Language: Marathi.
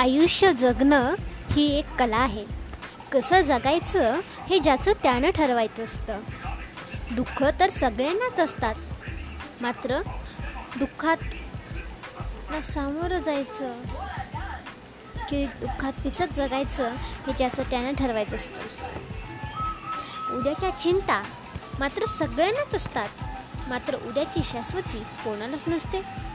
आयुष्य जगणं ही एक कला आहे. कसं जगायचं हे ज्याचं त्यानं ठरवायचं असतं. दुःख तर सगळ्यांनाच असतात. मात्र दुःखात सामोरं जायचं की दुःखात पिचत जगायचं हे ज्याचं त्यानं ठरवायचं असतं. उद्याच्या चिंता मात्र सगळ्यांनाच असतात. मात्र उद्याची शाश्वती कोणालाच नसते.